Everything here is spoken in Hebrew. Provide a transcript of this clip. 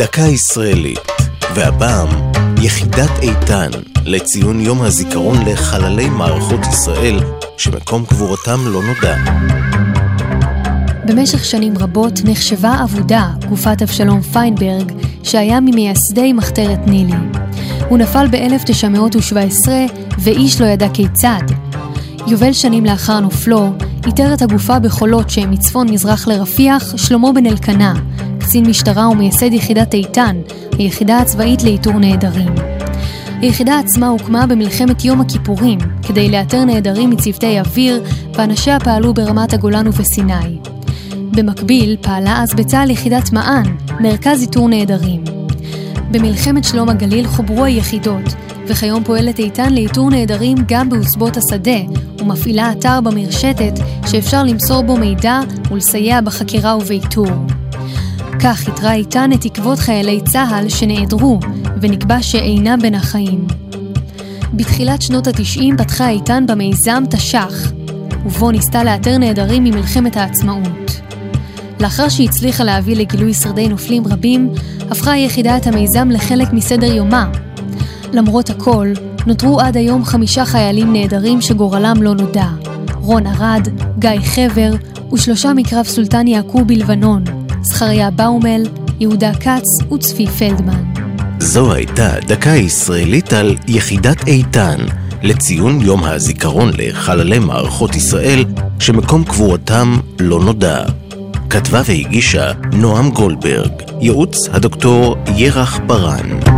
דקה ישראלית, והפעם יחידת איתן לציון יום הזיכרון לחללי מערכות ישראל שמקום קבורתם לא נודע. במשך שנים רבות נחשבה אבודה גופת אבשלום פיינברג, שהיה ממייסדי מחתרת נילי. הוא נפל ב-1917 ואיש לא ידע כיצד. יובל שנים לאחר נופלו, איתר את הגופה בחולות שהם מצפון מזרח לרפיח שלמה בן אלקנה, קצין משטרה ומייסד יחידת איתן, היחידה הצבאית לאיתור נעדרים. היחידה עצמה הוקמה במלחמת יום הכיפורים, כדי לאתר נעדרים מצוותי אוויר, ואנשיה פעלו ברמת הגולן ובסיני. במקביל פעלה אז בצה"ל יחידת מען, מרכז איתור נעדרים. במלחמת שלום הגליל חוברו היחידות, וכיום פועלת איתן לאיתור נעדרים גם בעוצבות השדה, ומפעילה אתר במרשתת שאפשר למסור בו מידע ולסייע בחקירה ובאיתור. כך איתרה איתן את תקוות חיילי צה"ל שנעדרו, ונקבע שאינם בין החיים. בתחילת שנות התשעים פתחה איתן במיזם תש"ח, ובו ניסתה לאתר נעדרים ממלחמת העצמאות. לאחר שהצליחה להביא לגילוי שרדי נופלים רבים, הפכה היחידה את המיזם לחלק מסדר יומה. למרות הכל, נותרו עד היום חמישה חיילים נעדרים שגורלם לא נודע. רון ארד, גיא חבר ושלושה מקרב סולטן יעקוב בלבנון, זכריה באומל, יהודה כץ וצפי פלדמן. זו הייתה דקה ישראלית על יחידת איתן לציון יום הזיכרון לחללי מערכות ישראל שמקום קבורתם לא נודע. כתבה והגישה נועם גולדברג, ייעוץ הדוקטור ירח ברן.